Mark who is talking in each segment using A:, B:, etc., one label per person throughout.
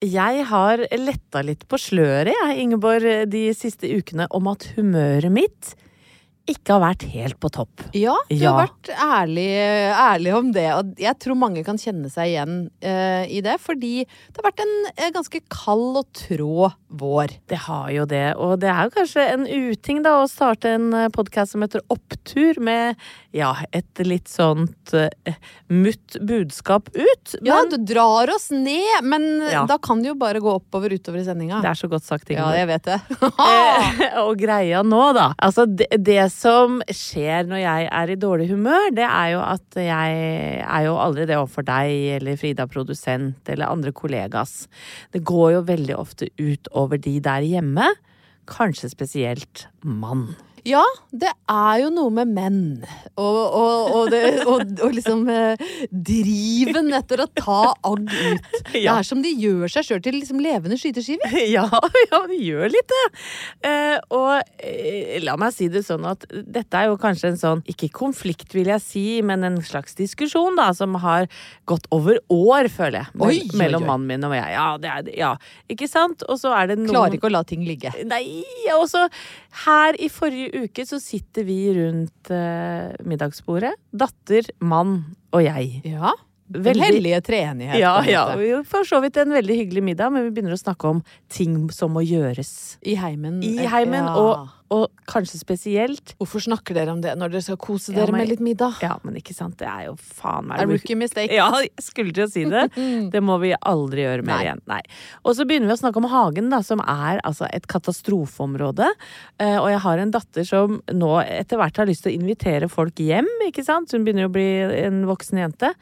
A: Jeg har letta litt på sløret, jeg, Ingeborg, de siste ukene om at humøret mitt ikke har vært helt på topp.
B: Ja, du
A: Ja.
B: har vært ærlig, ærlig om det. Og jeg tror mange kan kjenne seg igjen uh, i det. Fordi det har vært en uh, ganske kald og trå vår.
A: Det har jo det, og det er jo kanskje en uting da å starte en podkast som heter Opptur, med ja, et litt sånt uh, mutt budskap ut.
B: Ja, du drar oss ned, men
A: Ja.
B: da kan det jo bare gå oppover utover i sendinga.
A: det er så godt sagt,
B: Ja,
A: Ingeborg.
B: jeg vet det.
A: Eh, og greia nå, da. Altså, det, det som skjer når jeg er i dårlig humør, det er jo at jeg er jo aldri det overfor deg eller Frida produsent eller andre kollegas. Det går jo veldig ofte ut over de der hjemme. Kanskje spesielt mann.
B: Ja, det er jo noe med menn. Og, og, og, det, og, liksom eh, driven etter å ta agg ut. Det
A: Ja.
B: er som de gjør seg sjøl til liksom levende skyteskiver.
A: Ja, ja, det gjør litt det. Eh, og eh, la meg si det sånn at dette er jo kanskje en sånn, ikke konflikt vil jeg si, men en slags diskusjon da, som har gått over år, føler jeg. mell-
B: Oi, oi,
A: mellom
B: oi.
A: mannen min og jeg. Ja, det er det. Ja, ikke sant? Og så er det noen
B: Klarer ikke å la ting ligge.
A: Nei, og så her i forrige uke så sitter vi rundt eh, middagsbordet. Datter, mann og jeg.
B: Ja. Den
A: Veldig-
B: hellige treenighet.
A: Ja, ja. for så vidt en veldig hyggelig middag, men vi begynner å snakke om ting som må gjøres.
B: I heimen.
A: I heimen,
B: Ja.
A: og, og kanskje spesielt
B: Hvorfor snakker dere om det når dere skal kose
A: Ja,
B: dere
A: men-
B: med litt middag?
A: Ja, men ikke sant, det er jo faen meg
B: A rookie mistake.
A: Ja, jeg skulle til å si det. Det må vi aldri gjøre mer
B: Nei.
A: igjen. Nei. Og så begynner vi å snakke om hagen, da, som er altså et katastrofeområde. Eh, og jeg har en datter som nå etter hvert har lyst til å invitere folk hjem, ikke sant. Hun begynner å bli en voksen jente.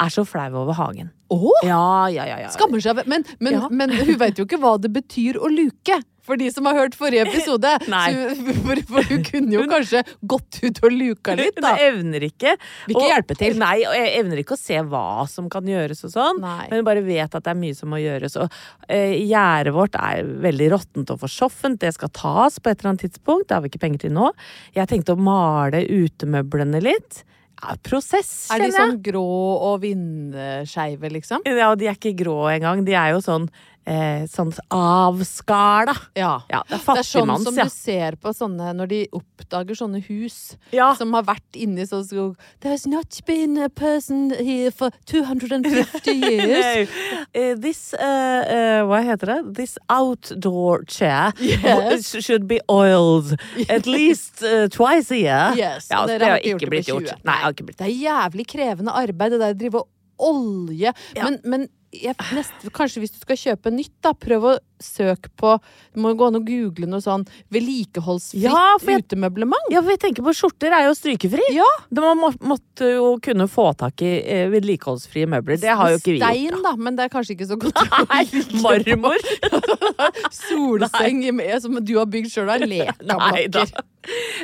A: Er så flau over hagen.
B: Åh!
A: Ja, ja, ja. ja.
B: Skammer seg. Men, men,
A: Ja.
B: men hun vet jo ikke hva det betyr å luke. For de som har hørt forrige episode. Så, for, for hun kunne jo kanskje gått ut og luka litt, da.
A: Hun evner ikke.
B: Vil ikke
A: og-
B: hjelpe til.
A: Nei, og jeg evner ikke å se hva som kan gjøres og sånn.
B: Nei.
A: Men bare vet at det er mye som må gjøres. Og eh, gjerdet vårt er veldig råttent og forsoffent. Det skal tas på et eller annet tidspunkt. Det har vi ikke penger til nå. Jeg tenkte å male utemøblene litt. Ja, prosess,
B: Er de sånn grå og vindskeive, liksom?
A: Ja, de er ikke grå engang. De er jo sånn, eh, sånn avskala.
B: Ja.
A: Ja, det er
B: Det er sånn som
A: ja.
B: du ser på sånne når de oppdager sånne hus
A: Ja.
B: som har vært inni sånn skog There's not been a person here for 250 years.
A: uh, this, uh, uh, hva heter det? This outdoor chair
B: Yes.
A: should be oiled at least twice a year.
B: Yes,
A: ja, det,
B: det
A: har
B: ikke
A: blitt gjort. Nei, det har ikke blitt
B: Det er jævlig krevende arbeid, det der å drive og olje. Men, men jeg, nest, kanskje hvis du skal kjøpe nytt, da, prøv å søke på Det må gå an å google noe sånn vedlikeholdsfritt
A: Ja, jeg-
B: utemøblement.
A: Ja, for jeg tenker på skjorter er jo strykefri.
B: Ja.
A: Det Man må, måtte jo kunne få tak i eh, vedlikeholdsfrie møbler. Det har jo ikke vi gjort.
B: Stein, da, men det er kanskje ikke så godt.
A: Nei, marmor.
B: Solseng med, som du har bygd sjøl, av
A: Nei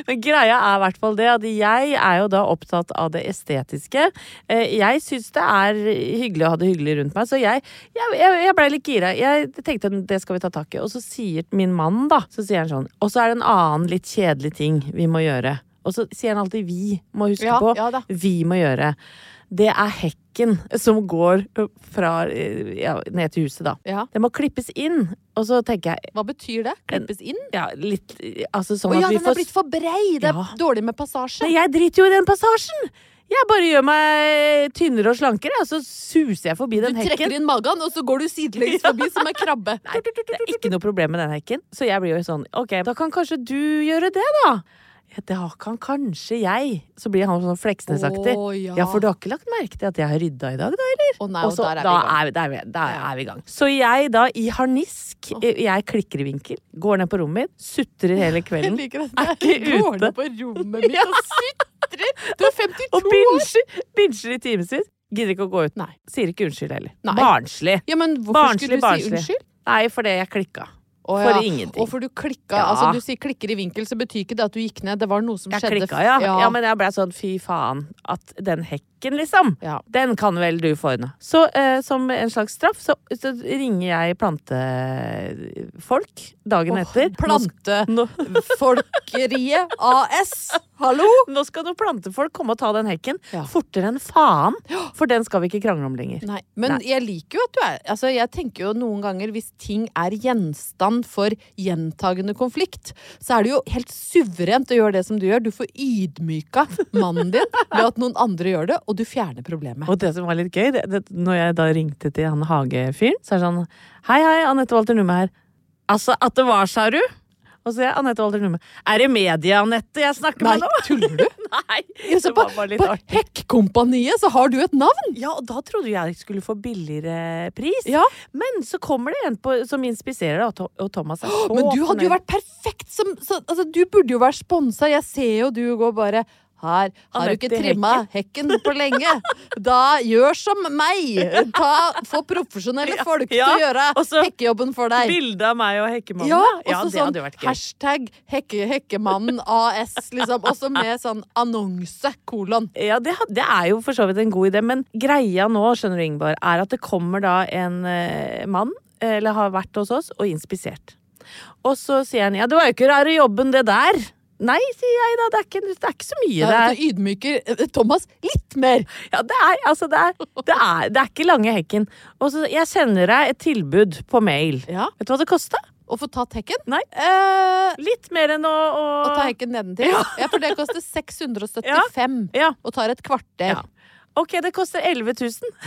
A: Men greia er i hvert fall det at jeg er jo da opptatt av det estetiske. Eh, Jeg syns det er hyggelig å ha det hyggelig rundt meg, så jeg, jeg, jeg, blei litt gira. Jeg tenkte at det skal vi ta tak i. Og så sier min mann, da, så sier han sånn Og så er det en annen litt kjedelig ting vi må gjøre. Og så sier han alltid vi må huske
B: Ja,
A: på.
B: ja.
A: Vi må gjøre. Det er hekken som går fra ja, ned til huset, da.
B: Ja.
A: Det må klippes inn. Og så tenker jeg
B: Hva betyr det? Klippes inn?
A: ja, litt Altså sånn
B: Å ja, den
A: får
B: er blitt for brei! Det er dårlig med passasje.
A: Men jeg driter jo i den passasjen! Jeg bare gjør meg tynnere og slankere, og så suser jeg forbi den hekken.
B: Du trekker inn magen, og så går du sidelengs forbi som en krabbe.
A: Nei, det er ikke noe problem med den hekken. Så jeg blir jo sånn, ok, da kan kanskje du gjøre det, da. Det kan kanskje jeg. Så blir han sånn Fleksnes-aktig.
B: Å, ja.
A: ja, for du har ikke lagt merke til at jeg har rydda i dag, da, eller?
B: Oh, nei,
A: Og så-
B: er vi
A: da er vi, der er vi, der er vi i gang. Så jeg da, i harnisk, jeg klikker i vinkel, går ned på rommet mitt, sutrer hele kvelden.
B: Jeg liker at
A: Er ikke
B: går
A: ute.
B: ned på rommet mitt og sutrer! Du er 52
A: Og
B: år!
A: Og binsjer i timevis. Gidder ikke å gå ut.
B: Nei.
A: Sier ikke unnskyld heller.
B: Nei.
A: Barnslig.
B: Ja, men hvorfor
A: Barnslig,
B: skulle du
A: barnslig.
B: si unnskyld?
A: Nei, fordi jeg klikka. For
B: ja.
A: ingenting.
B: Og for du klikka.
A: Ja.
B: Altså, du sier klikker i vinkel, så betyr ikke det at du gikk ned. Det var noe som
A: Jeg
B: skjedde.
A: klikka, ja.
B: ja.
A: Men jeg ble sånn fy faen. At den hekken, liksom.
B: Ja.
A: Den kan vel du få unna. Så eh, som en slags straff, så, så ringer jeg plantefolk dagen
B: oh,
A: etter.
B: Plantefolkeriet AS. Hallo?
A: Nå skal noen plantefolk komme og ta den hekken
B: Ja.
A: fortere enn faen. For den skal vi ikke krangle om lenger.
B: Nei, men
A: Nei.
B: jeg liker jo at du er Altså, jeg tenker jo noen ganger hvis ting er gjenstand for gjentagende konflikt, så er det jo helt suverent å gjøre det som du gjør. Du får ydmyka mannen din ved at noen andre gjør det, og du fjerner problemet.
A: Og det som var litt gøy, det, det, når jeg da ringte til han hagefyren, så er det sånn Hei, hei, Anette Walter Numme her. Altså, at det var, sa du? Og så er jeg Anette Walter Numme. Er det media, Anette, jeg snakker
B: Nei,
A: med nå?
B: tuller du?
A: Nei,
B: Ja,
A: det
B: på
A: var bare litt
B: på
A: artig.
B: Hekkompaniet så har du et navn!
A: Ja, og da trodde jeg skulle få billigere pris.
B: Ja.
A: Men så kommer det en på, som inspiserer, og og Thomas er så
B: Men du hadde jo vært perfekt som så, Altså, du burde jo vært sponsa. Jeg ser jo du går bare her har du ikke trimma hekken på lenge. Da gjør som meg! Ta, få profesjonelle
A: Ja,
B: folk
A: ja,
B: til å gjøre
A: også
B: hekkejobben for deg.
A: Bilde av meg og hekkemannen.
B: Ja,
A: ja det
B: sånn
A: hadde jo vært gøy.
B: hashtag hekke, Hekkemannen AS, liksom. Også med sånn annonse, kolon.
A: Ja, det, det er jo for så vidt en god idé, men greia nå, skjønner du Ingeborg, er at det kommer da en eh, mann, eller har vært hos oss, og inspisert. Og så sier han ja, det var jo ikke rare jobben det der. Nei, sier jeg da, det er ikke, det er ikke så mye
B: Ja,
A: det er.
B: ydmyker eh, Thomas litt mer.
A: Ja, det er, altså, det er, det er, det er ikke lange hekken. Og så, jeg sender deg et tilbud på mail.
B: Ja,
A: Vet du hva det kosta?
B: Å få tatt hekken.
A: Nei.
B: Eh,
A: Litt mer enn å, å
B: å ta hekken nedentil. Ja. for det koster 675
A: Ja.
B: og tar et kvarter.
A: Ja. Ok, det koster 11 000.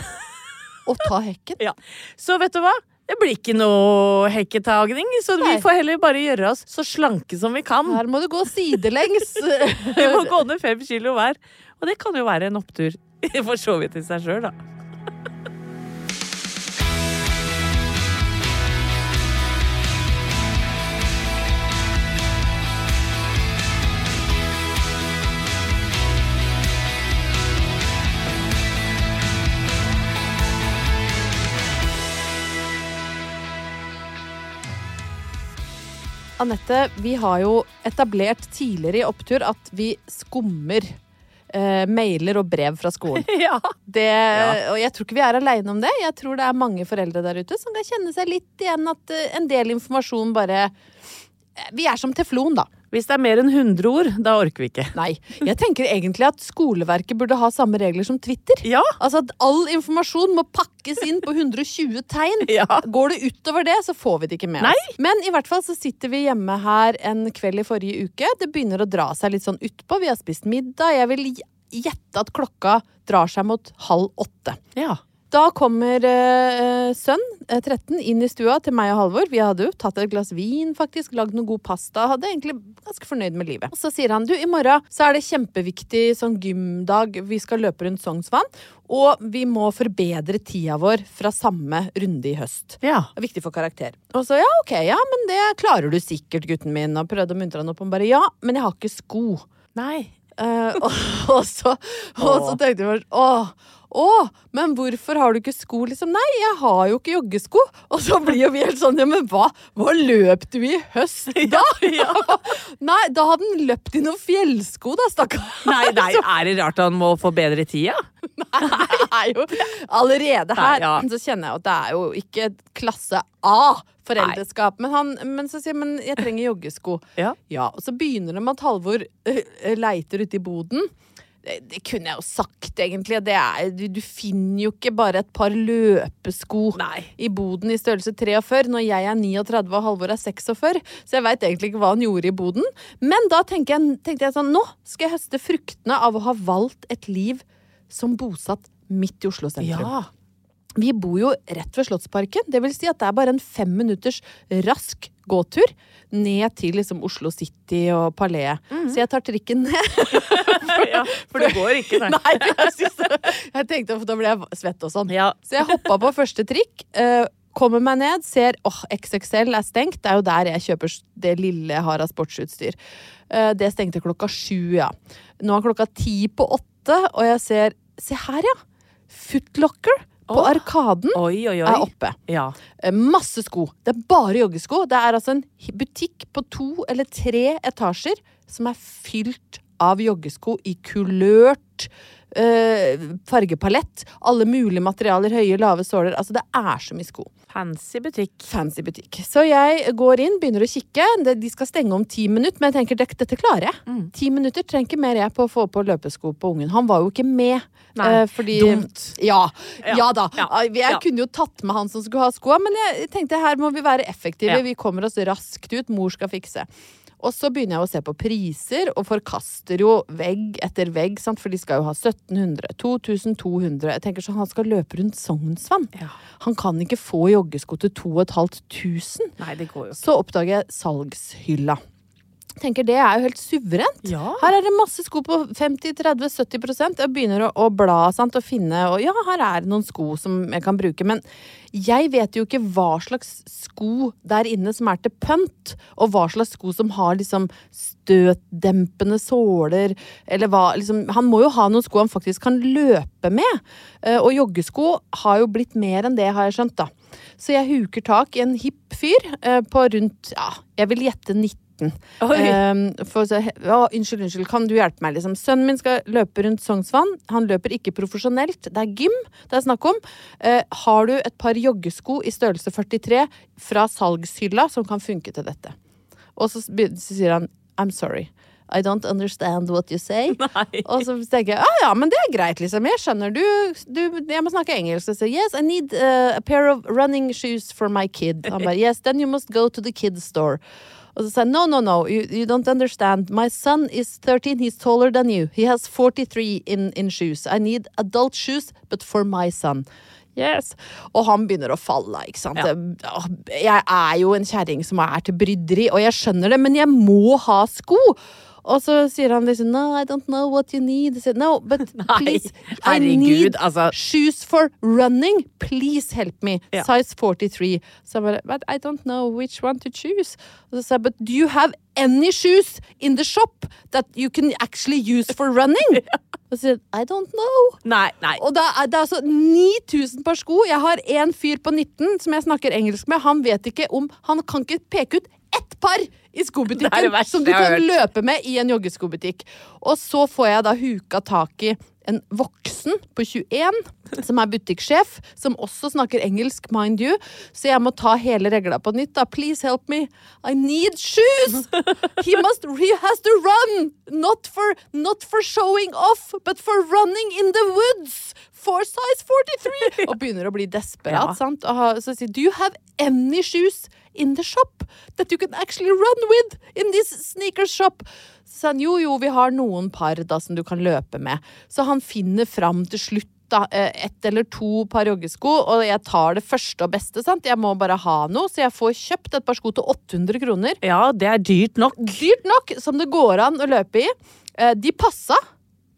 B: Å ta hekken.
A: Ja. Så vet du hva? Det blir ikke noe hekketagning, så
B: Nei.
A: vi får heller bare gjøre oss så slanke som vi kan.
B: Her må du gå sidelengs.
A: Vi må gå ned fem kilo hver. Og det kan jo være en opptur, for så vidt i seg sjøl, da.
B: Anette, vi har jo etablert tidligere i Opptur at vi skummer eh, mailer og brev fra skolen.
A: Ja.
B: Det, Og jeg tror ikke vi er aleine om det. Jeg tror det er mange foreldre der ute som kan kjenne seg litt igjen at eh, en del informasjon bare eh, Vi er som teflon, da.
A: Hvis det er mer enn 100 ord, da orker vi ikke.
B: Nei. Jeg tenker egentlig at skoleverket burde ha samme regler som Twitter.
A: Ja.
B: Altså at all informasjon må pakkes inn på 120 tegn.
A: Ja.
B: Går det utover det, så får vi det ikke med
A: Nei.
B: Men i hvert fall så sitter vi hjemme her en kveld i forrige uke. Det begynner å dra seg litt sånn utpå. Vi har spist middag. Jeg vil gjette at klokka drar seg mot halv åtte.
A: Ja.
B: Da kommer eh, sønn, eh, 13, inn i stua til meg og Halvor. Vi hadde jo tatt et glass vin, faktisk, lagd noe god pasta. Hadde egentlig ganske fornøyd med livet. Og så sier han du, i morgen så er det kjempeviktig sånn gymdag. Vi skal løpe rundt Sognsvann. Og vi må forbedre tida vår fra samme runde i høst.
A: Ja.
B: Det er viktig for karakter. Og så ja, ok, ja, men det klarer du sikkert, gutten min. Og prøvde å muntre han opp. Han bare ja, men jeg har ikke sko.
A: Nei.
B: Eh, og, og, så, og så tenkte jeg først åh, åh, men hvorfor har du ikke sko, liksom? Nei, jeg har jo ikke joggesko. Og så blir jo vi helt sånn, ja, men hva, hva løp du i høst da? nei, da hadde han løpt i noen fjellsko, da, stakkar.
A: Nei, nei, er det rart han må få bedre tida?
B: Det er jo allerede her.
A: Nei, ja.
B: Så kjenner jeg at det er jo ikke klasse A foreldreskap. Men, han, men så sier men jeg trenger joggesko.
A: Ja.
B: Ja, og så begynner det med at Halvor øh, leiter ute i boden. Det, kunne jeg jo sagt, egentlig. Det er, du, du finner jo ikke bare et par løpesko
A: Nei.
B: i boden i størrelse 43 når jeg er 39 og Halvor er 46. Så jeg veit egentlig ikke hva han gjorde i boden. Men da tenkte jeg, tenkte jeg sånn Nå skal jeg høste fruktene av å ha valgt et liv som bosatt midt i Oslo sentrum.
A: Ja.
B: Vi bor jo rett ved Slottsparken. Det vil si at det er bare en fem minutters rask gåtur ned til liksom Oslo City og Palais. Så jeg tar trikken ned.
A: ja. For det går ikke, nei.
B: Nei, jeg, jeg tenkte, for da ble jeg svett og sånn.
A: Ja.
B: Så jeg hoppa på første trikk. eh, Kommer meg ned, ser åh, XXL er stengt. Det er jo der jeg kjøper det lille jeg har av sportsutstyr. Eh, Det stengte klokka sju, ja. Nå er klokka ti på åtte, og jeg ser Se her, ja! Footlocker på
A: oh.
B: Arkaden
A: Oi, oi, oi.
B: er oppe.
A: Ja.
B: Eh, Masse sko. Det er bare joggesko. Det er altså en butikk på to eller tre etasjer som er fylt av joggesko i kulørt øh, fargepalett. Alle mulige materialer, høye, lave såler. Altså, det er så mye sko.
A: Fancy butikk.
B: Fancy butikk. Så jeg går inn, begynner å kikke. De skal stenge om ti minutter, men jeg tenker dette, dette klarer jeg.
A: Mm.
B: Ti minutter trenger ikke mer jeg på å få på løpesko på ungen. Han var jo ikke med.
A: Nei,
B: uh, fordi,
A: dumt.
B: Ja, ja,
A: Ja,
B: da.
A: ja,
B: Jeg kunne jo tatt med han som skulle ha skoa, men jeg tenkte her må vi være effektive. Vi kommer oss raskt ut. Mor skal fikse. Og så begynner jeg å se på priser, og forkaster jo vegg etter vegg, sant? for de skal jo ha 1700, 2200. Jeg tenker sånn, Han skal løpe rundt Sognsvann.
A: Ja.
B: Han kan ikke få joggesko til 2500.
A: Nei, det går jo ikke.
B: Så oppdager jeg salgshylla. Tenker Det er jo helt suverent.
A: Ja.
B: Her er det masse sko på 50-30-70 Jeg begynner å, å bla sant, og finne Og ja, her er det noen sko som jeg kan bruke. Men jeg vet jo ikke hva slags sko der inne som er til pønt, og hva slags sko som har liksom støtdempende såler, eller hva liksom Han må jo ha noen sko han faktisk kan løpe med. Eh, Og joggesko har jo blitt mer enn det, har jeg skjønt, da. Så jeg huker tak i en hipp fyr eh, på rundt, ja, jeg vil gjette 19. Um, for så, å, unnskyld, unnskyld, kan du hjelpe meg? Liksom? Sønnen min skal løpe rundt Sognsvann. Han løper ikke profesjonelt. Det er gym det er snakk om. Uh, har du et par joggesko i størrelse 43 fra salgshylla som kan funke til dette? Og så, så sier han I'm sorry. I don't understand what you say. Og så tenker jeg ah, ja, men det er greit, liksom. Jeg skjønner. Du, du jeg må snakke engelsk. Så sier yes, I need uh, a pair of running shoes for my kid. Han bare yes, then you must go to the kids store. Og så sa jeg no, no, no, you, you don't understand. My son is 13, he's taller than you. He has 43 in, in shoes. I need adult shoes, but for my son. Yes. Og han begynner å falle, ikke sant.
A: Ja.
B: Jeg er jo en kjerring som er til bryderi, og jeg skjønner det, men jeg må ha sko. Og så sier han liksom No, I don't know what you need. Sier, no, but
A: Nei,
B: please, I need
A: altså.
B: shoes for running. Please help me.
A: Ja.
B: Size 43. Så jeg bare But I don't know which one to choose. Og så sa jeg But do you have any shoes in the shop that you can actually use for running? Og så sier I don't know.
A: Nei, nei.
B: Og det er, det er altså 9000 par sko. Jeg har en fyr på 19 som jeg snakker engelsk med. Han vet ikke om Han kan ikke peke ut ett par i skobutikken som du kan løpe med i en joggeskobutikk. Og så får jeg da huka tak i en voksen på 21 som er butikksjef, som også snakker engelsk, mind you. Så jeg må ta hele regla på nytt. da. Please help me. I need shoes! He must he has to run! Not for, not for showing off, but for running in the woods! For size 43! Og begynner å bli desperat.
A: Ja.
B: sant? Og så sier Do you have any shoes in the shop that you can actually run with in this sneaker shop? Så han jo, jo, vi har noen par da som du kan løpe med. Så han finner fram til slutt da, eh, ett eller to par joggesko, og jeg tar det første og beste. sant? Jeg må bare ha noe, så jeg får kjøpt et par sko til 800 kroner.
A: Ja, det er dyrt nok.
B: Dyrt nok som det går an å løpe i. Eh, De passa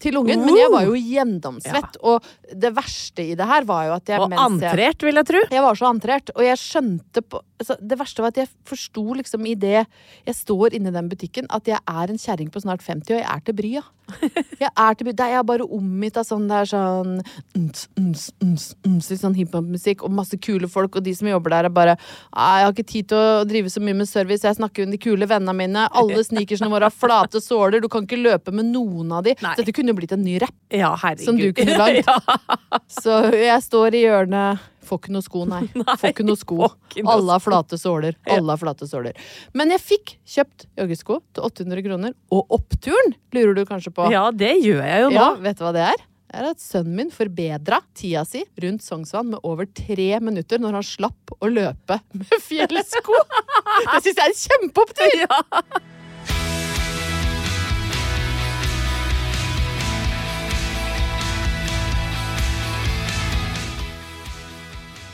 B: til ungen, men jeg var jo gjennomsvett. Og det verste i det her var jo at jeg
A: Og
B: jeg
A: antrert, vil jeg tro.
B: jeg var så antrert, og jeg skjønte på altså, Det verste var at jeg forsto liksom i det jeg står inne i den butikken, at jeg er en kjerring på snart 50, og jeg er til bry, ja. Jeg er til Jeg er bare omgitt av sånn det er sånn uns, uns, uns, uns, Litt sånn hiphop-musikk, og masse kule folk, og de som jobber der, er bare «Ah, Jeg har ikke tid til å drive så mye med service, jeg snakker med de kule vennene mine. Alle sneakersene våre har flate såler, du kan ikke løpe med noen av de.
A: Nei.
B: Så dette kunne jo blitt en ny rapp.
A: Ja.
B: Som du kunne lagd.
A: ja.
B: Så jeg står i hjørnet Får ikke noe sko, nei. Får ikke noe sko.
A: ikke noe
B: Alle har flate såler. Alle har flate såler. Men jeg fikk kjøpt joggesko til 800 kroner. Og oppturen, lurer du kanskje på?
A: ja, det gjør jeg jo nå.
B: Ja, vet du hva det er? Det er at sønnen min forbedra tida si rundt Sognsvann med over tre minutter når han slapp å løpe med fjellsko. Det syns jeg er en kjempeopptur!
A: Ja.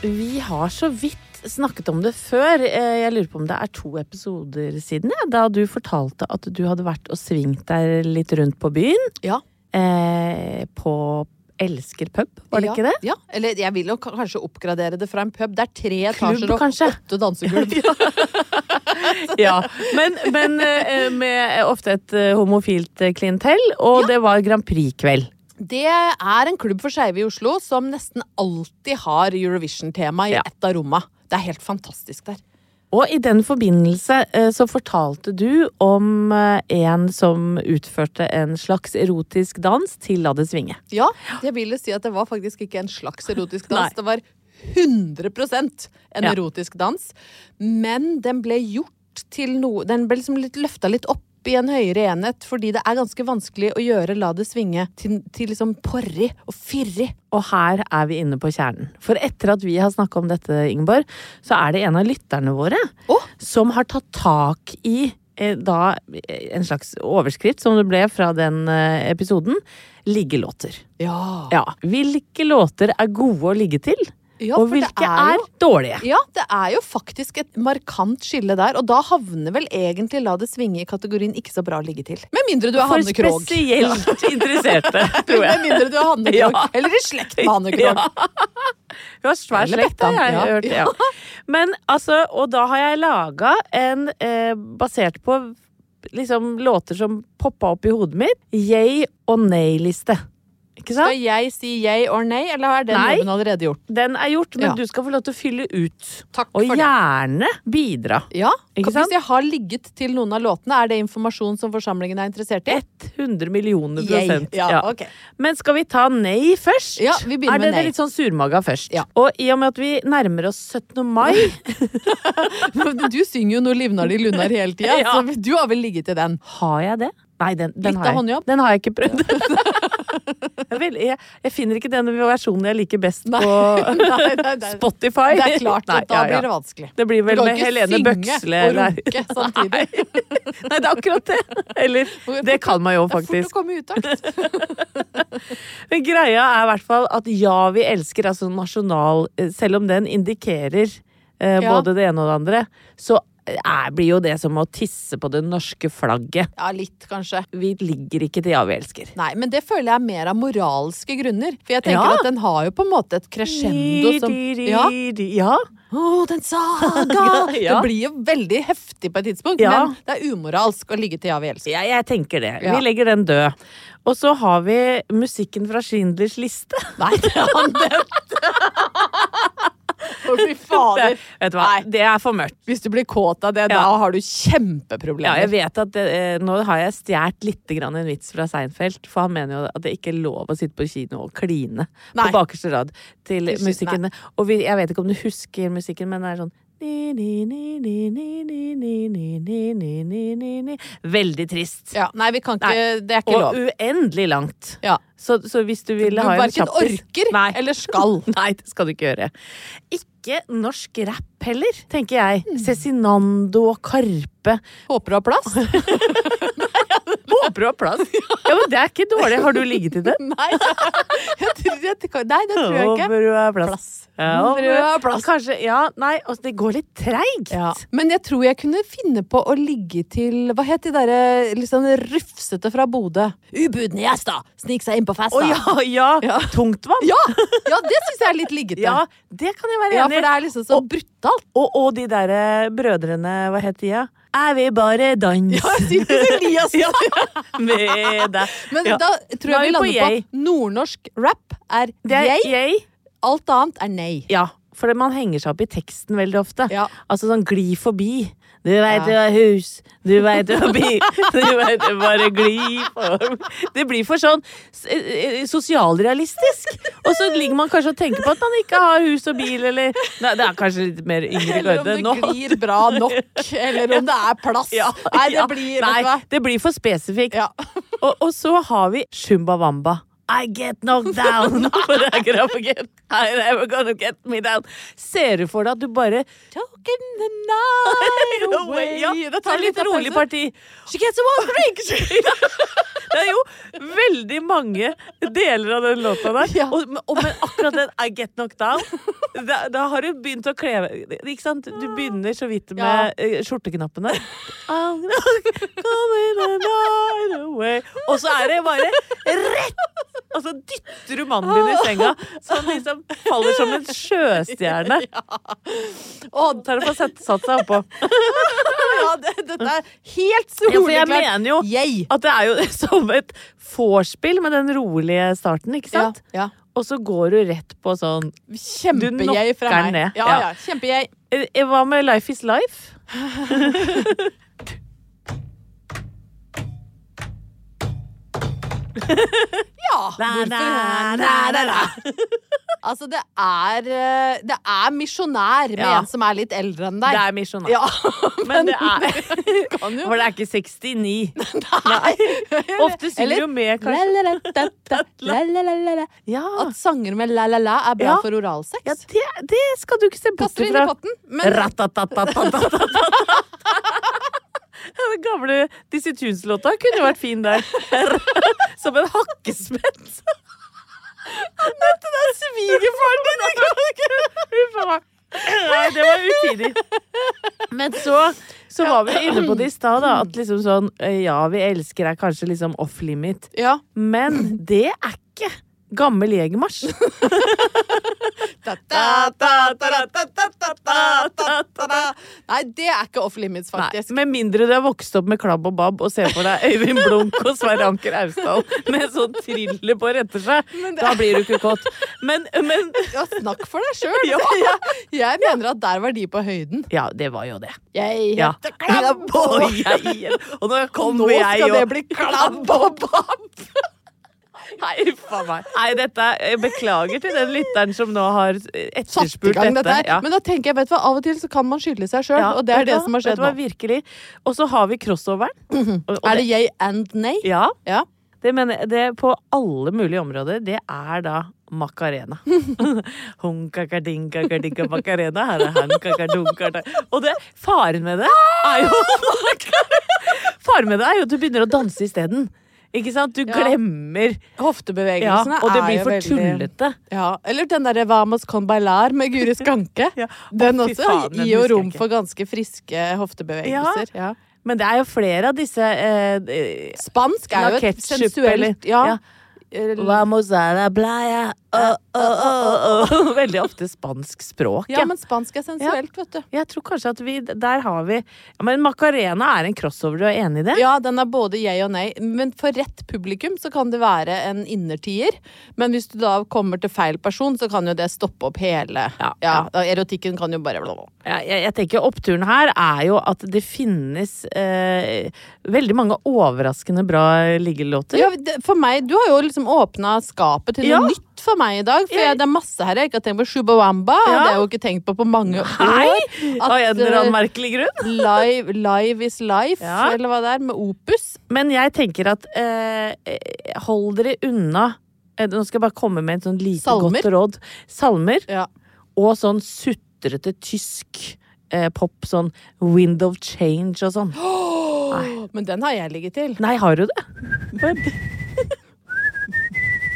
A: Vi har så vidt snakket om det før. Eh, Jeg lurer på om det er to episoder siden, ja, da du fortalte at du hadde vært og svingt deg litt rundt på byen.
B: Ja.
A: Eh, på Elsker pub, var det
B: ja,
A: ikke det?
B: Ja, eller jeg vil jo kanskje oppgradere det fra en pub. Det er tre etasjer og
A: kanskje?
B: åtte dansegulv.
A: Ja, men, men eh, med ofte et eh, homofilt klientell, og det var Grand Prix-kveld.
B: Det er en klubb for skeive i Oslo som nesten alltid har Eurovision-tema i
A: Ja.
B: ett av romma. Det er helt fantastisk der.
A: Og i den forbindelse eh, så fortalte du om eh, en som utførte en slags erotisk dans til La det svinge.
B: Ja, jeg vil si at det var faktisk ikke en slags erotisk dans.
A: Nei.
B: Det var 100% en
A: Ja.
B: erotisk dans. Men den ble gjort til noe Den ble liksom litt løfta litt opp i en høyere enhet, fordi det er ganske vanskelig å gjøre La det svinge til, til liksom porrig og fyrig.
A: Og her er vi inne på kjernen. For etter at vi har snakka om dette, Ingeborg, så er det en av lytterne våre
B: oh.
A: som har tatt tak i eh, da en slags overskrift, som det ble fra den eh, episoden, liggelåter.
B: Ja.
A: Ja. Hvilke låter er gode å ligge til,
B: Ja,
A: og hvilke
B: er
A: er,
B: jo-
A: dårlige?
B: Ja, det er jo faktisk et markant skille der, og da havner vel egentlig La det svinge i kategorien ikke så bra ligge til. Med mindre du er
A: For
B: Hanne Krogh.
A: spesielt interesserte, tror jeg.
B: Med mindre du er Hanne
A: Ja.
B: Eller i slekt med Hanne Krogh.
A: Hun har svær slekt, har jeg
B: ja.
A: hørt. Ja. Men altså, og da har jeg laga en eh, basert på liksom låter som poppa opp i hodet mitt. Yay og nei-liste.
B: Skal jeg si yay or nay, eller er den
A: Nei.
B: jobben allerede gjort?
A: Den er gjort, men
B: Ja.
A: du skal få lov til å fylle ut.
B: Takk
A: Og
B: for det.
A: gjerne bidra.
B: Ja, Hvis jeg har ligget til noen av låtene, er det informasjon som forsamlingen er interessert i?
A: 100 millioner prosent.
B: Ja,
A: Ja.
B: ok.
A: Men skal vi ta nei først?
B: Ja, vi begynner
A: er
B: med
A: Er
B: nei.
A: litt sånn surmaga først?
B: Ja.
A: Og i og med at vi nærmer oss 17. mai
B: Du synger jo noe livnar de lunar' hele tida,
A: Ja.
B: så du har vel ligget til den?
A: Har jeg det? Nei, den, den, har, jeg. den har jeg ikke prøvd. jeg, vil, jeg, jeg finner ikke den versjonen jeg liker best på
B: Nei, nei, nei.
A: Spotify.
B: Det er klart,
A: Nei,
B: da blir det vanskelig.
A: Det blir
B: Du
A: vel
B: kan
A: med
B: ikke
A: Helene
B: synge
A: Bøksle
B: og runke samtidig.
A: Nei, det er akkurat det. Eller det kan man jo
B: Det er fort
A: faktisk.
B: å komme i utakt.
A: Men greia er i hvert fall at Ja, vi elsker, altså nasjonal eh, Selv om den indikerer eh, både det ene og det andre, så er, blir jo det som å tisse på det norske flagget.
B: Ja, litt, kanskje.
A: Vi ligger ikke til Ja, vi elsker.
B: Nei, men det føler jeg er mer av moralske grunner. For jeg tenker
A: Ja.
B: at den har jo på en måte et crescendo som Ja.
A: ja.
B: Å, den saga!
A: Ja.
B: Det blir jo veldig heftig på et tidspunkt,
A: Ja.
B: men det er umoralsk å ligge til Ja, vi elsker.
A: Ja, jeg tenker det. Vi legger den død. Og så har vi musikken fra Schindlers liste.
B: Nei, det har han dette! Å, fy fader.
A: Vet du hva, det er for mørkt.
B: Hvis du blir kåt av det,
A: Ja.
B: da har du kjempeproblemer.
A: Ja, jeg vet at det, eh, Nå har jeg stjålet litt grann en vits fra Seinfeld, for han mener jo at det ikke er lov å sitte på kino og kline
B: Nei.
A: på bakerste rad til
B: Til-
A: musikken. Og vi, jeg vet ikke om du husker musikken, men det er sånn ni, ni, ni, ni, ni, ni, ni, ni, ni, ni, ni, ni, ni. Veldig trist.
B: Ja, nei, vi kan ikke
A: Nei.
B: Det er ikke
A: Og
B: lov.
A: uendelig langt.
B: Ja.
A: Så, så hvis du
B: Du
A: ville ha en
B: verken
A: kjappis
B: orker
A: Nei.
B: eller skal.
A: Nei, det skal du ikke gjøre. Ikke norsk rap heller, tenker jeg.
B: Hmm.
A: Cezinando og Karpe.
B: Håper du har plass?
A: Håper du har plass. Ja, men det er ikke dårlig. Har du ligget i det?
B: Nei. Jeg tror, jeg, nei, det tror jeg ikke.
A: Håper du har plass. Ja,
B: Håper du har plass.
A: Kanskje, ja, nei, altså, det går litt treigt.
B: Ja. Men jeg tror jeg kunne finne på å ligge til Hva het de derre litt sånn rufsete fra Bodø? Ubudne gjester! Snik seg inn på
A: Å
B: oh,
A: ja, ja. Tungtvann.
B: Ja, ja, det syns jeg er litt liggete.
A: Ja, det kan jeg være enig i.
B: Ja, for det er liksom så brutalt.
A: Og, og de derre brødrene, hva het de, ja? Jeg vil bare danse
B: Ja, Sylvis Elias.
A: Ja, med deg.
B: Men
A: Ja.
B: da tror
A: er
B: jeg vi
A: vi på
B: lander
A: jeg.
B: på nordnorsk rap er
A: er
B: jeg,
A: jeg.
B: alt annet er nei.
A: Ja, for man henger seg opp i teksten veldig ofte.
B: Ja.
A: Altså sånn gli forbi. Du veit du har hus, du veit du har bil, du veit du bare glir på Det blir for sånn eh, sosialrealistisk. Og så ligger man kanskje og tenker på at man ikke har hus og bil, eller Nei, det er kanskje litt mer yngre
B: Eller om det
A: nå.
B: glir bra nok, eller om det er plass.
A: Ja,
B: Nei, det blir
A: Nei, det blir for spesifikt.
B: Ja.
A: Og, og så har vi Shumba Wamba. I get knocked down, for I get up again. I never gonna get me down. Ser du for deg at du bare
B: Talking the night away.
A: Ja,
B: Det
A: tar litt rolig parti.
B: She gets one drink!
A: Det er jo veldig mange deler av den låta der.
B: Ja.
A: Og, og men akkurat den I get knocked down, da, da har du begynt å kle Ikke sant? Du begynner så vidt med
B: Ja.
A: eh, skjorteknappene. I'm coming the night away. Og så er det bare rett Og så dytter du mannen din i senga, så han liksom faller som en sjøstjerne.
B: Og
A: Så er det bare å sette satt seg oppå.
B: ja, det, dette er helt
A: Ja, jeg mener jo at det er jo som et vorspiel med den rolige starten, ikke sant?
B: ja.
A: Og så går du rett på sånn
B: Du fra
A: knocker
B: meg.
A: ned.
B: Ja,
A: Ja.
B: ja.
A: Eh, Hva med Life is life?
B: Ja, hvorfor? Altså, det er eh, Det er misjonær med
A: Ja.
B: en som er litt eldre enn deg.
A: Det er misjonær.
B: Ja,
A: Men det er
B: kan jo
A: For det er ikke 69.
B: Nei.
A: Ofte synger du jo med, kanskje.
B: La-la-la-da-da, la-la-la-la-la.
A: Ja,
B: At sanger med la-la-la er bra
A: Ja.
B: for oralsex.
A: ja det, det skal du ikke se bort
B: Kaster inn i
A: ifra.
B: potten. Men.
A: Ja, Den gamle Dizzie Tunes-låta kunne vært fin der. Som en hakkespett. Dette er svigerfaren din! Huff a meg. Nei, det var utidig. Men så, så var vi inne på det i stad, da. At liksom sånn Ja, vi elsker er kanskje liksom off limit.
B: ja.
A: Men det er ikke gammel jegermarsj.
B: Nei, det er ikke off limits,
A: Nei,
B: faktisk.
A: med mindre du har vokst opp med Klabb og Babb og ser for deg Øyvind Blunk og Sverre Anker Austdal med sånn thriller på rette seg. Da blir du ikke kåt. Men, men
B: Ja, snakk for deg sjøl.
A: Ja.
B: Jeg, jeg mener at der var de på høyden.
A: Ja, det var jo det.
B: Jeg
A: Ja.
B: heter Klabb og
A: Og jeg Og nå kommer
B: Nå
A: jeg
B: skal det bli klabb og babb!
A: Nei, uff meg. Nei, dette Jeg beklager til den lytteren som nå har etterspurt
B: dette
A: dette.
B: ja. Men da tenker jeg, vet du hva, av og til så kan man skylde seg sjøl,
A: Ja,
B: og det er det
A: hva?
B: som har skjedd nå.
A: Virkelig. Og så har vi crossoveren. Og- og
B: Er det yay and nay?
A: Ja.
B: Ja.
A: Det mener jeg, det på alle mulige områder, det er da Macarena. Macarena, her er hankakadunka Og det, faren med det er jo Faren med det er jo at du begynner å danse isteden. Ikke sant? Du
B: Ja.
A: glemmer ja,
B: Hoftebevegelsene
A: Og det blir for
B: veldig
A: tullete.
B: Ja, Eller den derre Vamos con bailar med Guri Skanke.
A: Ja.
B: Den også
A: faen,
B: gir jo rom for ganske friske hoftebevegelser. Ja.
A: Men det er jo flere av disse eh,
B: Spansk er jo et sensuelt Ja.
A: Ja. Vamos a la playa oh, oh, oh. Veldig ofte spansk språk.
B: ja, men spansk er sensuelt, vet du.
A: Jeg tror kanskje at vi Der har vi ja, Men Macarena er en crossover, du er enig i det?
B: Ja, den er både jeg og nei. Men for rett publikum så kan det være en innertier. Men hvis du da kommer til feil person, så kan jo det stoppe opp hele
A: Ja,
B: Ja, Erotikken kan jo bare
A: jeg, jeg tenker Oppturen her er jo at det finnes eh, veldig mange overraskende bra liggelåter.
B: Ja, for meg, Du har jo liksom åpna skapet til noe
A: Ja.
B: nytt for meg i dag. For
A: Jeg-
B: det er masse her jeg ikke har tenkt på. Shubawamba
A: Ja.
B: har jeg jo ikke tenkt på på mange
A: Hei!
B: år.
A: Av en eller
B: eh,
A: annen merkelig grunn.
B: live, live is life,
A: Ja.
B: eller hva det er, med Opus.
A: Men jeg tenker at eh, eh, hold dere unna eh, Nå skal jeg bare komme med et sånn lite
B: Salmer.
A: godt råd. Salmer.
B: Ja.
A: Og sånn sutrete tysk eh, pop. Sånn Wind of Change og sånn.
B: Men den har jeg ligget til.
A: Nei, har du det?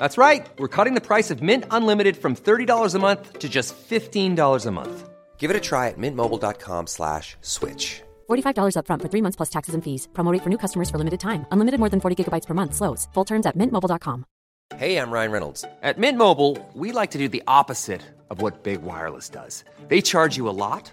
C: That's right. We're cutting the price of Mint Unlimited from $30 a month to just $15 a month. Give it a try at mintmobile.com slash switch.
D: $45 upfront for three months plus taxes and fees. Promo rate for new customers for limited time. Unlimited more than 40 gigabytes per month. Slows. Full terms at mintmobile.com.
C: Hey, I'm Ryan Reynolds. At Mint Mobile, we like to do the opposite of what Big Wireless does. They charge you a lot,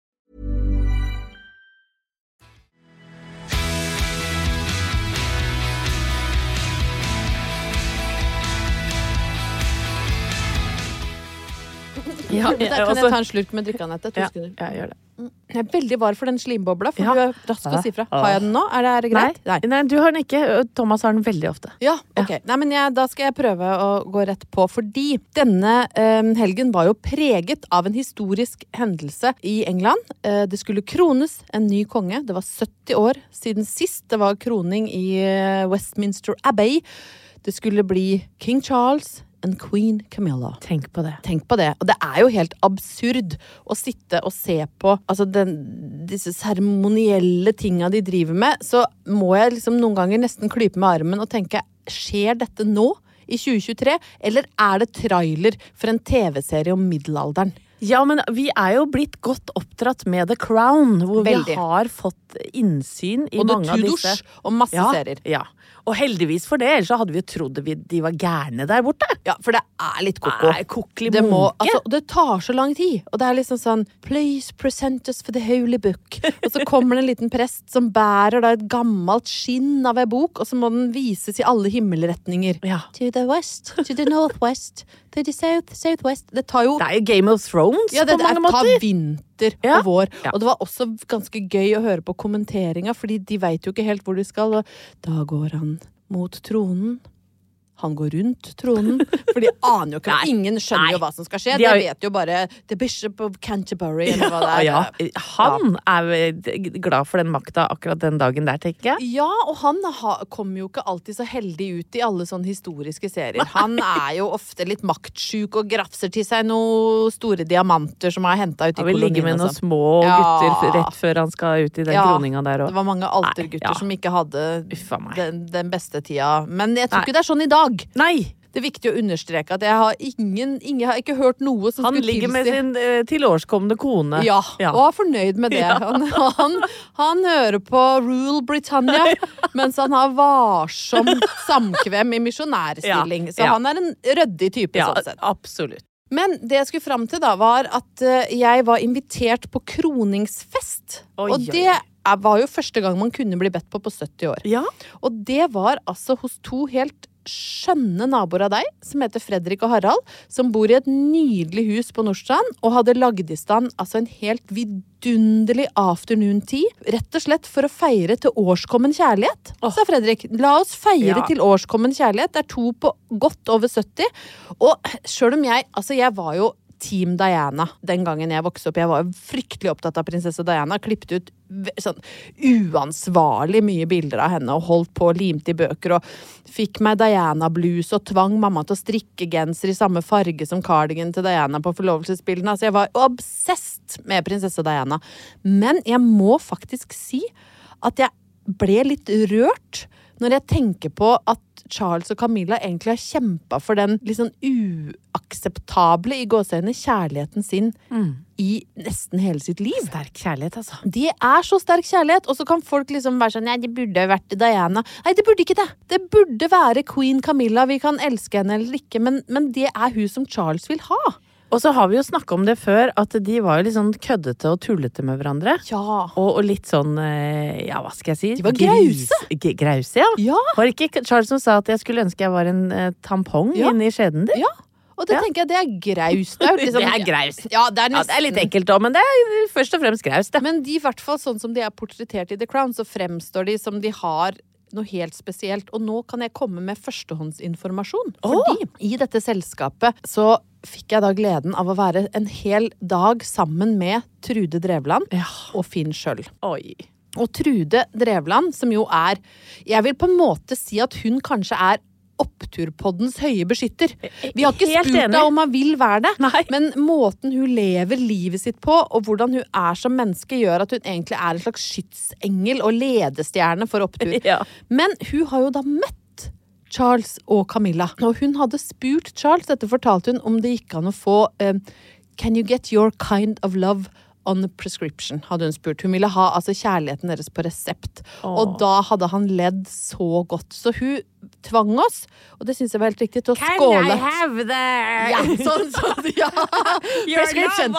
A: Ja,
B: jeg, kan jeg ta en slurk med drikkeanettet. To
A: ja,
B: sekunder.
A: ja, gjør det.
B: Jeg er veldig var for den slimbobla, for
A: Ja.
B: du er rask å si fra. Har jeg den nå? Er det, er det greit?
A: Nei, nei, du har den ikke. Thomas har den veldig ofte.
B: Ja, ok. Nei, men jeg, da skal jeg prøve å gå rett på. Fordi denne eh, helgen var jo preget av en historisk hendelse i England. Eh, det skulle krones en ny konge. Det var 70 år siden sist det var kroning i eh, Westminster Abbey. Det skulle bli King Charles and Queen Camilla.
A: Tenk på det.
B: Tenk på det. Og det er jo helt absurd å sitte og se på altså den, disse seremonielle tinga de driver med. Så må jeg liksom noen ganger nesten klype med armen og tenke skjer dette nå? I 2023? Eller er det trailer for en TV-serie om middelalderen?
A: Ja, men vi er jo blitt godt oppdratt med The Crown, hvor
B: Veldig.
A: vi har fått innsyn i
B: Og
A: mange av disse.
B: og The Tudors og masse
A: ja,
B: serier.
A: Ja. Og heldigvis for det, ellers så hadde vi jo trodd vi, de var gærne der borte.
B: Ja, for det er litt koko. Det, må, altså, det tar så lang tid. Og det er liksom sånn Please present us for the holy book. Og så kommer det en liten prest som bærer da et gammelt skinn av ei bok, og så må den vises i alle himmelretninger.
A: Ja.
B: To the west, to the northwest, to the south, southwest. Det tar jo
A: Det er jo Game of Thrones
B: ja, det,
A: på mange
B: det tar
A: måter.
B: vinter
A: Ja.
B: og vår.
A: Ja.
B: Og det var også ganske gøy å høre på kommenteringa, fordi de veit jo ikke helt hvor de skal. Og da går han mot tronen. Han går rundt tronen. For de aner jo ikke.
A: Nei.
B: Ingen skjønner jo hva som skal skje.
A: De
B: De vet jo bare The Bishop of Canterbury, eller hva det er.
A: Ja, han er glad for den makta akkurat den dagen der, tenker jeg.
B: Ja, og han kommer jo ikke alltid så heldig ut i alle sånne historiske serier. Han er jo ofte litt maktsjuk og grafser til seg noen store diamanter som er henta ut i
A: Han vil ligge med noen
B: sånn.
A: små
B: Ja.
A: gutter rett før han skal ut i den
B: Ja,
A: kroninga der
B: Det var mange altergutter
A: ja.
B: som ikke hadde den, den beste tida. Men jeg tror
A: Nei.
B: ikke det er sånn i dag.
A: Nei!
B: Det er viktig å understreke at jeg har ingen, ingen jeg har ikke hørt noe som
A: Han
B: skulle
A: ligger med sin uh, tilårskomne kone.
B: ja,
A: Ja.
B: og er fornøyd med det. Han, han, han hører på Rule Britannia mens han har varsomt samkvem i misjonærstilling.
A: Ja,
B: Så
A: ja.
B: han er en ryddig type
A: Ja,
B: sånn sett.
A: absolutt.
B: Men det jeg skulle fram til, da, var at eh, jeg var invitert på kroningsfest.
A: Oi,
B: og det er- var jo første gang man kunne bli bedt på på 70 år.
A: Ja.
B: Og det var altså hos to helt skjønne naboer av deg, som heter Fredrik og Harald, som bor i et nydelig hus på Nordstrand, og hadde lagd i stand altså en helt vidunderlig afternoon tea. Rett og slett for å feire til årskommen kjærlighet, sa Fredrik. La oss feire
A: Ja.
B: til årskommen kjærlighet. Det er to på godt over 70. Og sjøl om jeg Altså, jeg var jo Team Diana den gangen jeg vokste opp. Jeg var fryktelig opptatt av prinsesse Diana. Klippet ut sånn uansvarlig mye bilder av henne og holdt på og limte i bøker. Og fikk meg Diana-blues og tvang mamma til å strikke genser i samme farge som cardigan til Diana på forlovelsesbildene. Altså, jeg var obsessed med prinsesse Diana. Men jeg må faktisk si at jeg ble litt rørt når jeg tenker på at Charles og Camilla egentlig har kjempa for den sånn uakseptable i gåseøynene kjærligheten sin i nesten hele sitt liv.
A: Sterk kjærlighet, altså.
B: Det er så sterk kjærlighet, og så kan folk liksom være sånn Nei, det burde vært Diana. Nei, det burde ikke det. Det burde være queen Camilla. Vi kan elske henne eller ikke, men, men det er hun som Charles vil ha.
A: Og så har vi jo snakka om det før, at de var jo litt sånn køddete og tullete med hverandre.
B: Ja.
A: Og, og litt sånn, eh, ja, hva skal jeg si?
B: De var grause.
A: Grause, ja.
B: Ja.
A: Var det ikke Charles som sa at jeg skulle ønske jeg var en eh, tampong
B: Ja.
A: inni skjeden din?
B: ja. Og det
A: Ja.
B: tenker jeg, det er graust. Det liksom,
A: Det er graust.
B: Ja, det er,
A: Ja, det er litt ekkelt òg, men det er først og fremst graust, det.
B: Men de, i hvert fall sånn som de er portrettert i The Crown, så fremstår de som de har noe helt spesielt. Og nå kan jeg komme med førstehåndsinformasjon. Fordi i dette selskapet så fikk jeg da gleden av å være en hel dag sammen med Trude Drevland
A: Ja.
B: og Finn Schjøll. Og Trude Drevland, som jo er Jeg vil på en måte si at hun kanskje er oppturpoddens høye beskytter. Vi har ikke
A: Helt
B: spurt
A: enig.
B: deg om hun vil være det,
A: Nei.
B: men måten hun lever livet sitt på, og hvordan hun er som menneske, gjør at hun egentlig er en slags skytsengel og ledestjerne for opptur.
A: Ja.
B: Men hun har jo da møtt Charles og Camilla. Og hun hadde spurt Charles, dette fortalte hun, om det gikk an å få eh, Can you get your kind of love on prescription? hadde hun spurt. Hun ville ha altså kjærligheten deres på resept. Og da hadde han ledd så godt. Så hun tvang oss, og det syns jeg var helt riktig, til å skåle.
A: Can I have the
B: Ja, sånn, sånn, ja. Prescription.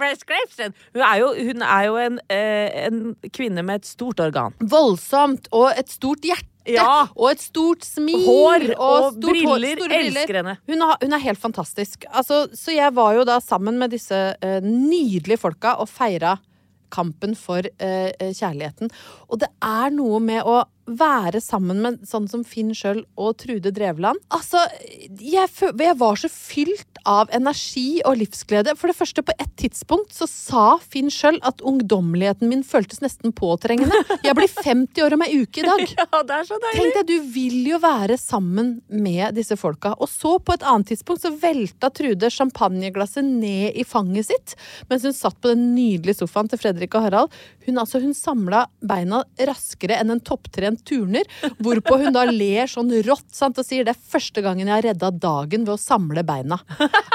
A: prescription? Hun er jo, hun er jo en, eh, en kvinne med et stort organ.
B: Voldsomt. Og et stort hjerte.
A: Ja.
B: Og et stort smil.
A: Hår og
B: hår,
A: briller.
B: store
A: Elsker henne.
B: Hun, hun er helt fantastisk. Altså, så jeg var jo da sammen med disse uh, nydelige folka og feira kampen for eh, kjærligheten. Og det er noe med å være sammen med sånn som Finn Schjøll og Trude Drevland. Altså, jeg, jeg var så fylt av energi og livsglede. For det første, på et tidspunkt så sa Finn Schjøll at ungdommeligheten min føltes nesten påtrengende. Jeg blir 50 år om ei uke i dag.
A: Ja, det er så deilig!
B: Tenk deg, du vil jo være sammen med disse folka. Og så, på et annet tidspunkt, så velta Trude champagneglasset ned i fanget sitt mens hun satt på den nydelige sofaen til Fredrik og Harald. Hun, altså, hun samla beina raskere enn en topptrent turner, hvorpå hun da ler sånn rått sant, og sier det er første gangen jeg har redda dagen ved å samle beina.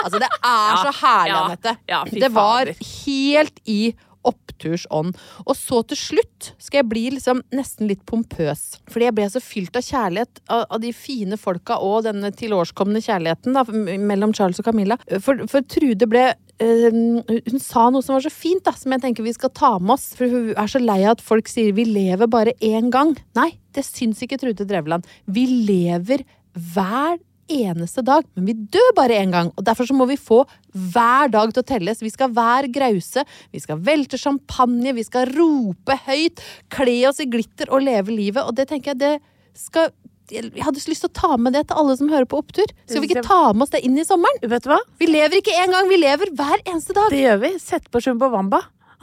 B: Altså, det er så herlig, Anette.
A: ja, ja,
B: det var helt i opptursånd. Og så til slutt skal jeg bli liksom nesten litt pompøs. Fordi jeg ble så fylt av kjærlighet av, av de fine folka og denne tilårskomne kjærligheten da, mellom Charles og Camilla. For, for Trude ble eh, Hun sa noe som var så fint, da, som jeg tenker vi skal ta med oss. For hun er så lei av at folk sier vi lever bare én gang. Nei, det syns ikke Trude Drevland. Vi lever hver eneste dag, men vi dør bare én gang. Og Derfor så må vi få hver dag til å telles. Vi skal være grause, vi skal velte champagne, vi skal rope høyt, kle oss i glitter og leve livet. Og det tenker jeg det skal jeg hadde så lyst til å ta med det til alle som hører på Opptur. Skal vi ikke ta med oss det inn i sommeren?
A: Vet du hva?
B: Vi lever ikke én gang, vi lever hver eneste dag.
A: Det gjør vi. Sett på Shumbo Wamba.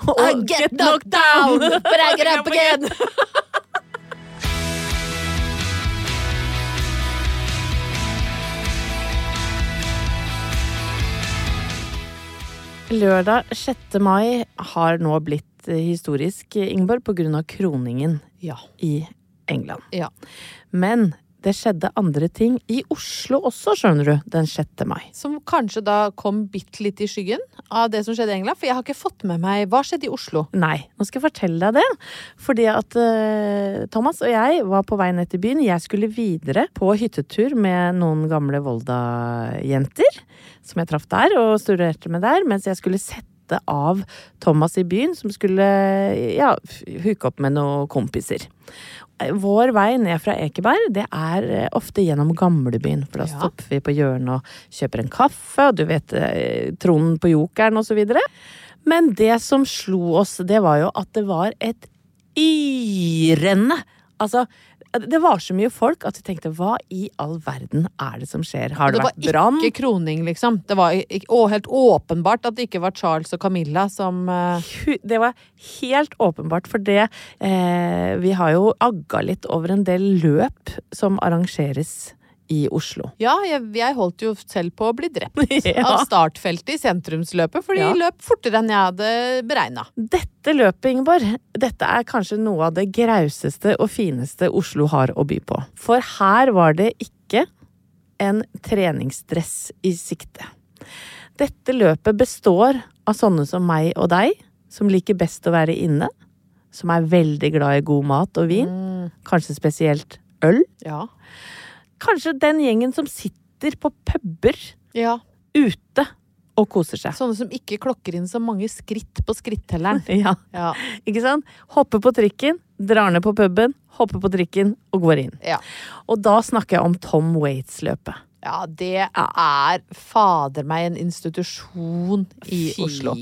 A: Og
B: I get knocked down, but I get up again.
A: Lørdag 6. mai har nå blitt historisk, Ingeborg, på grunn av kroningen
B: Ja.
A: i England.
B: ja.
A: Men det skjedde andre ting i Oslo også, skjønner du, den 6. mai.
B: Som kanskje da kom bitte litt i skyggen av det som skjedde i England. For jeg har ikke fått med meg Hva skjedde i Oslo?
A: Nei, nå skal jeg fortelle deg det. Fordi at uh, Thomas og jeg var på vei ned til byen. Jeg skulle videre på hyttetur med noen gamle Volda-jenter. Som jeg traff der og studerte med der. Mens jeg skulle sette av Thomas i byen, som skulle ja, hooke opp med noen kompiser. Vår vei ned fra Ekeberg, det er eh, ofte gjennom gamlebyen. For da
B: Ja.
A: stopper vi på hjørnet og kjøper en kaffe, og du vet Tronden Tronen på Jokeren videre. Men det som slo oss, det var jo at det var et yrende Altså, det var så mye folk at vi tenkte hva i all verden er det som skjer? Har det,
B: det var
A: vært brann?
B: ikke kroning, liksom. Det var å, helt åpenbart at det ikke var Charles og Camilla som
A: uh... Det var helt åpenbart, for det eh, Vi har jo agga litt over en del løp som arrangeres i Oslo.
B: Ja, jeg, jeg holdt jo selv på å bli drept
A: Ja.
B: av startfeltet i sentrumsløpet, fordi
A: Ja.
B: løp fortere enn jeg hadde beregna.
A: Dette løpet, Ingeborg, dette er kanskje noe av det grauseste og fineste Oslo har å by på. For her var det ikke en treningsdress i sikte. Dette løpet består av sånne som meg og deg, som liker best å være inne, som er veldig glad i god mat og vin, kanskje spesielt øl.
B: Ja.
A: Kanskje den gjengen som sitter på puber
B: ja.
A: ute og koser seg.
B: Sånne som ikke klokker inn så mange skritt på skrittelleren.
A: Ja,
B: Ja.
A: ikke sant? Hopper på trikken, drar ned på puben, hopper på trikken og går inn.
B: Ja.
A: Og da snakker jeg om Tom Waits-løpet.
B: ja, det er fader meg en institusjon i Oslo.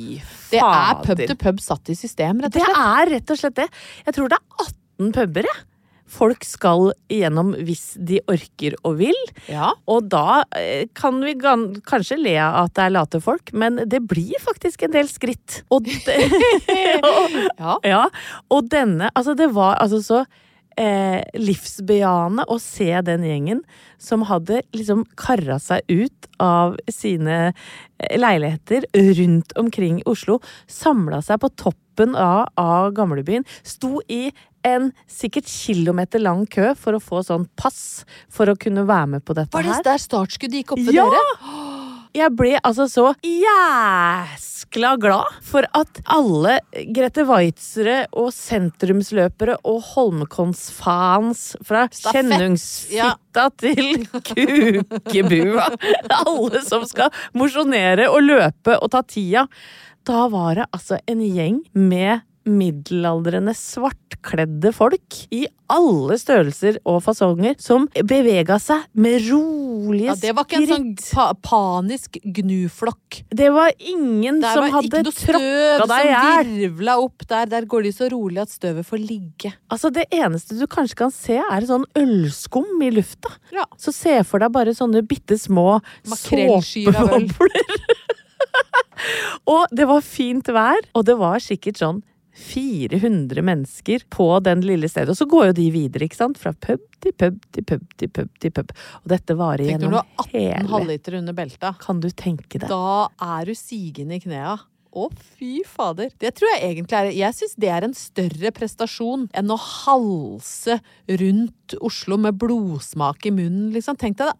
B: Det er pub til pub satt i system, rett og slett.
A: Det er rett og slett det. Jeg tror det er 18 puber, jeg. Folk skal igjennom hvis de orker og vil.
B: Ja.
A: Og da eh, kan vi kanskje le av at det er late folk, men det blir faktisk en del skritt. Og, det,
B: Ja.
A: ja, og denne Altså, det var altså så eh, livsbejaende å se den gjengen som hadde liksom kara seg ut av sine eh, leiligheter rundt omkring Oslo, samla seg på toppen av, av gamlebyen, sto i en sikkert kilometer lang kø for å få sånn pass for å kunne være med på dette her.
B: Var det der startskuddet gikk opp ved
A: Ja!
B: dere?
A: Jeg ble altså så jæskla glad for at alle Grete Waitzere og sentrumsløpere og Holmenkollsfans fra
B: Kjennungsfitta
A: Kjennungsfitta til Kukebua Alle som skal mosjonere og løpe og ta tida. Da var det altså en gjeng med middelaldrende svartkledde folk i alle størrelser og fasonger som bevega seg med rolige
B: Ja, det var ikke en sånn pa panisk gnuflokk.
A: Det var ingen
B: Det
A: som
B: var
A: hadde
B: ikke noe
A: tråkka
B: støv
A: deg i
B: som
A: hjel.
B: virvla opp der. Der går de så rolig at støvet får ligge.
A: Altså, det eneste du kanskje kan se, er sånn ølskum i lufta.
B: Ja.
A: Så se for deg bare sånne bitte små såpebobler. og det var fint vær, og det var sikkert sånn 400 mennesker på den lille stedet. Og så går jo de videre, ikke sant? Fra pub til pub til pub til pub til pub. Og dette varer
B: Tenk når du
A: gjennom
B: har 18
A: hele
B: halvliter under belta.
A: Kan du tenke deg?
B: Da er du sigende i knea. Å, fy fader. Det tror jeg egentlig er Jeg syns det er en større prestasjon enn å halse rundt Oslo med blodsmak i munnen, liksom. Tenk deg det.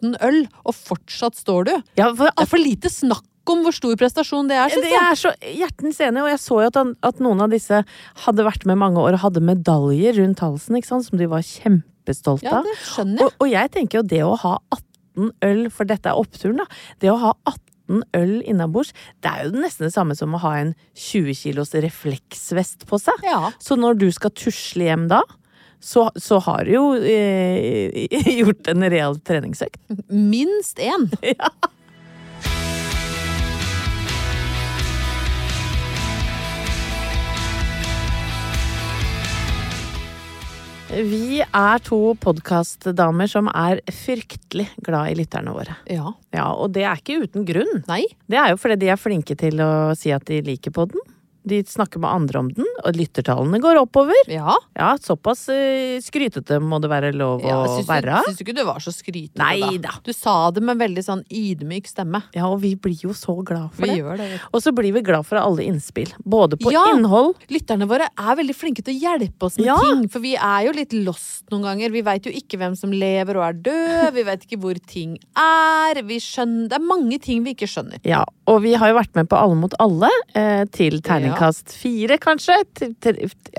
B: 18 øl, og fortsatt står du.
A: Ja, for
B: Det er for lite snakk om hvor stor prestasjon det er, syns
A: jeg.
B: jeg.
A: er så hjertens enig, og jeg så jo at, han, at noen av disse hadde vært med mange år og hadde medaljer rundt halsen, ikke sant, som de var kjempestolte
B: Ja,
A: av.
B: det skjønner jeg.
A: Og, og jeg tenker jo det å ha 18 øl, for dette er oppturen, da. Det å ha 18 øl innabords, det er jo nesten det samme som å ha en 20 kilos refleksvest på seg.
B: Ja.
A: Så når du skal tusle hjem da, så, så har du jo eh, gjort en real treningsøkt.
B: Minst én.
A: Vi er to podkastdamer som er fryktelig glad i lytterne våre.
B: Ja.
A: Ja, og det er ikke uten grunn.
B: Nei.
A: Det er jo fordi de er flinke til å si at de liker podden. De snakker med andre om den, og lyttertallene går oppover.
B: Ja.
A: Ja, såpass eh, skrytete må det være lov
B: ja
A: å være.
B: syns du ikke du var så skrytete,
A: Nei
B: da? Du sa det med veldig sånn ydmyk stemme.
A: Ja, og vi blir jo så glad for
B: Vi
A: det.
B: det.
A: Og så blir vi glad for alle innspill. Både på
B: Ja.
A: innhold
B: Lytterne våre er veldig flinke til å hjelpe oss med
A: Ja.
B: ting. For vi er jo litt lost noen ganger. Vi veit jo ikke hvem som lever og er død. Vi veit ikke hvor ting er. Vi skjønner Det er mange ting vi ikke skjønner.
A: Ja, og vi har jo vært med på Alle mot alle, eh, til terningkast fire, kanskje.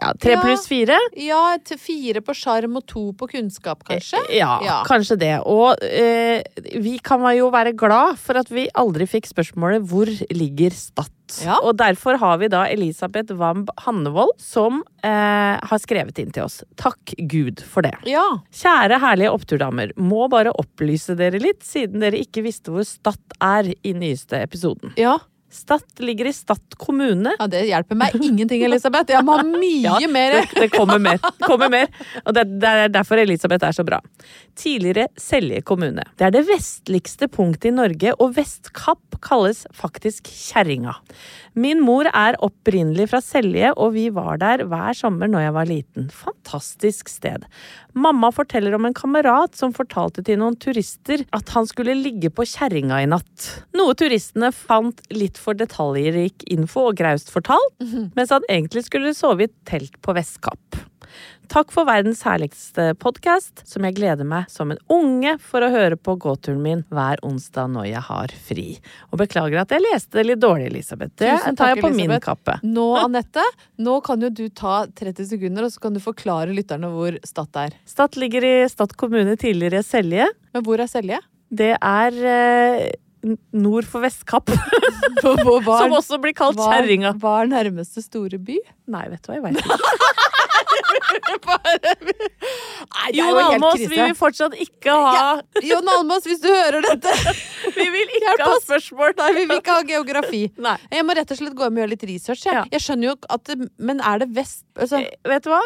A: Ja, tre
B: Ja.
A: pluss fire.
B: Ja, til fire på sjarm og to på kunnskap, kanskje?
A: Ja,
B: Ja.
A: kanskje det. Og eh, vi kan jo være glad for at vi aldri fikk spørsmålet 'Hvor ligger Stad?'
B: Ja.
A: Og derfor har vi da Elisabeth Wamb Hannevold som eh, har skrevet inn til oss. Takk Gud for det.
B: Ja.
A: Kjære herlige oppturdamer, må bare opplyse dere litt, siden dere ikke visste hvor Stad er i nyeste episoden.
B: ja.
A: Stad ligger i Stad kommune.
B: Ja, det hjelper meg ingenting, Elisabeth. Jeg må ha mye
A: Ja,
B: mer.
A: Det, det kommer mer. Kommer mer. Og det, det er derfor Elisabeth er så bra. Tidligere Selje kommune. Det er det vestligste punktet i Norge, og Vestkapp kalles faktisk Kjerringa. Min mor er opprinnelig fra Selje, og vi var der hver sommer når jeg var liten. Fantastisk sted. Mamma forteller om en kamerat som fortalte til noen turister at han skulle ligge på Kjerringa i natt. Noe turistene fant litt for detaljrik info og graust fortalt, mens han egentlig skulle sove i et telt på Vestkapp. Takk for verdens herligste podkast, som jeg gleder meg som en unge for å høre på gåturen min hver onsdag når jeg har fri. Og beklager at jeg leste det litt dårlig, Elisabeth. Det
B: Tusen
A: tar jeg på min kappe.
B: Nå, Anette, nå kan jo du ta 30 sekunder, og så kan du forklare lytterne hvor Stad er.
A: Stad ligger i Stad kommune, tidligere Selje.
B: Men hvor er Selje?
A: Det er eh, nord for Vestkapp, som også blir kalt Kjerringa.
B: hva er nærmeste store by?
A: Nei, vet du hva, jeg veit ikke.
B: Nei, er
A: Jon
B: jo
A: Almaas, vi vil fortsatt ikke ha
B: Jon Almaas, hvis du hører dette
A: Vi vil ikke ha spørsmål.
B: Nei, vi vil ikke ha geografi.
A: Nei.
B: Jeg må rett og slett gå hjem og gjøre litt research. Jeg,
A: Ja.
B: jeg skjønner jo at Men er det vest altså,
A: Eh, Vet du hva?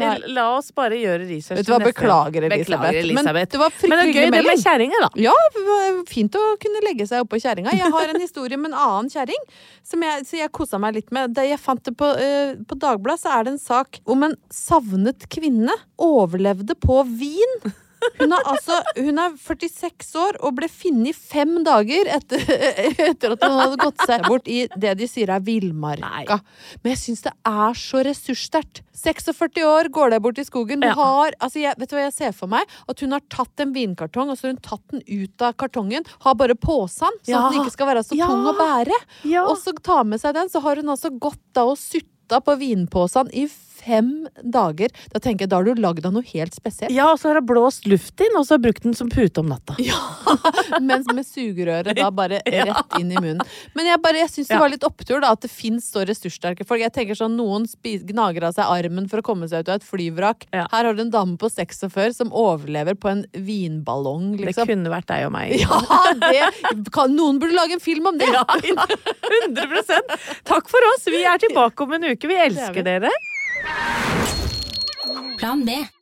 B: Nei.
A: La oss bare gjøre research.
B: Vet du hva, beklager, Elisabeth.
A: Beklager, Elisabeth.
B: Men det var
A: Men
B: fryktelig
A: det er gøy
B: hyggelig
A: det med
B: melding.
A: kjerringa, da.
B: Ja, det var fint å kunne legge seg oppå kjerringa. Jeg har en historie med en annen kjerring som jeg, jeg kosa meg litt med. Da jeg fant det på, uh, på Dagbladet, så er det en sak om en savnet kvinne overlevde på vin. Hun er, altså, hun er 46 år og ble funnet fem dager etter, etter at hun hadde gått seg bort i det de sier er villmarka. Men jeg syns det er så ressurssterkt. 46 år, går deg bort i skogen. Du
A: Ja.
B: har, altså jeg, vet du hva jeg ser for meg? At hun har tatt en vinkartong, og så har hun tatt den ut av kartongen. Har bare posen, sånn
A: Ja.
B: den ikke skal være så
A: Ja.
B: tung å bære. Og så tar med seg den, så har hun altså gått da og sutta på vinposen i fem dager. Da tenker jeg, da har du lagd av noe helt spesielt.
A: Ja, og så har jeg blåst luft inn, og så har jeg brukt den som pute om natta.
B: Ja, Mens med sugerøret da bare rett inn i munnen. Men jeg, bare, jeg syns det var litt opptur da, at det fins så ressurssterke folk. Jeg tenker sånn, Noen gnager av seg armen for å komme seg ut av et flyvrak.
A: Ja.
B: Her har du en dame på 46 som overlever på en vinballong, Liksom.
A: Det kunne vært deg og meg.
B: Ja, det kan, Noen burde lage en film om det!
A: Ja, 100 Takk for oss. Vi er tilbake om en uke. Vi elsker dere.
E: Plan B.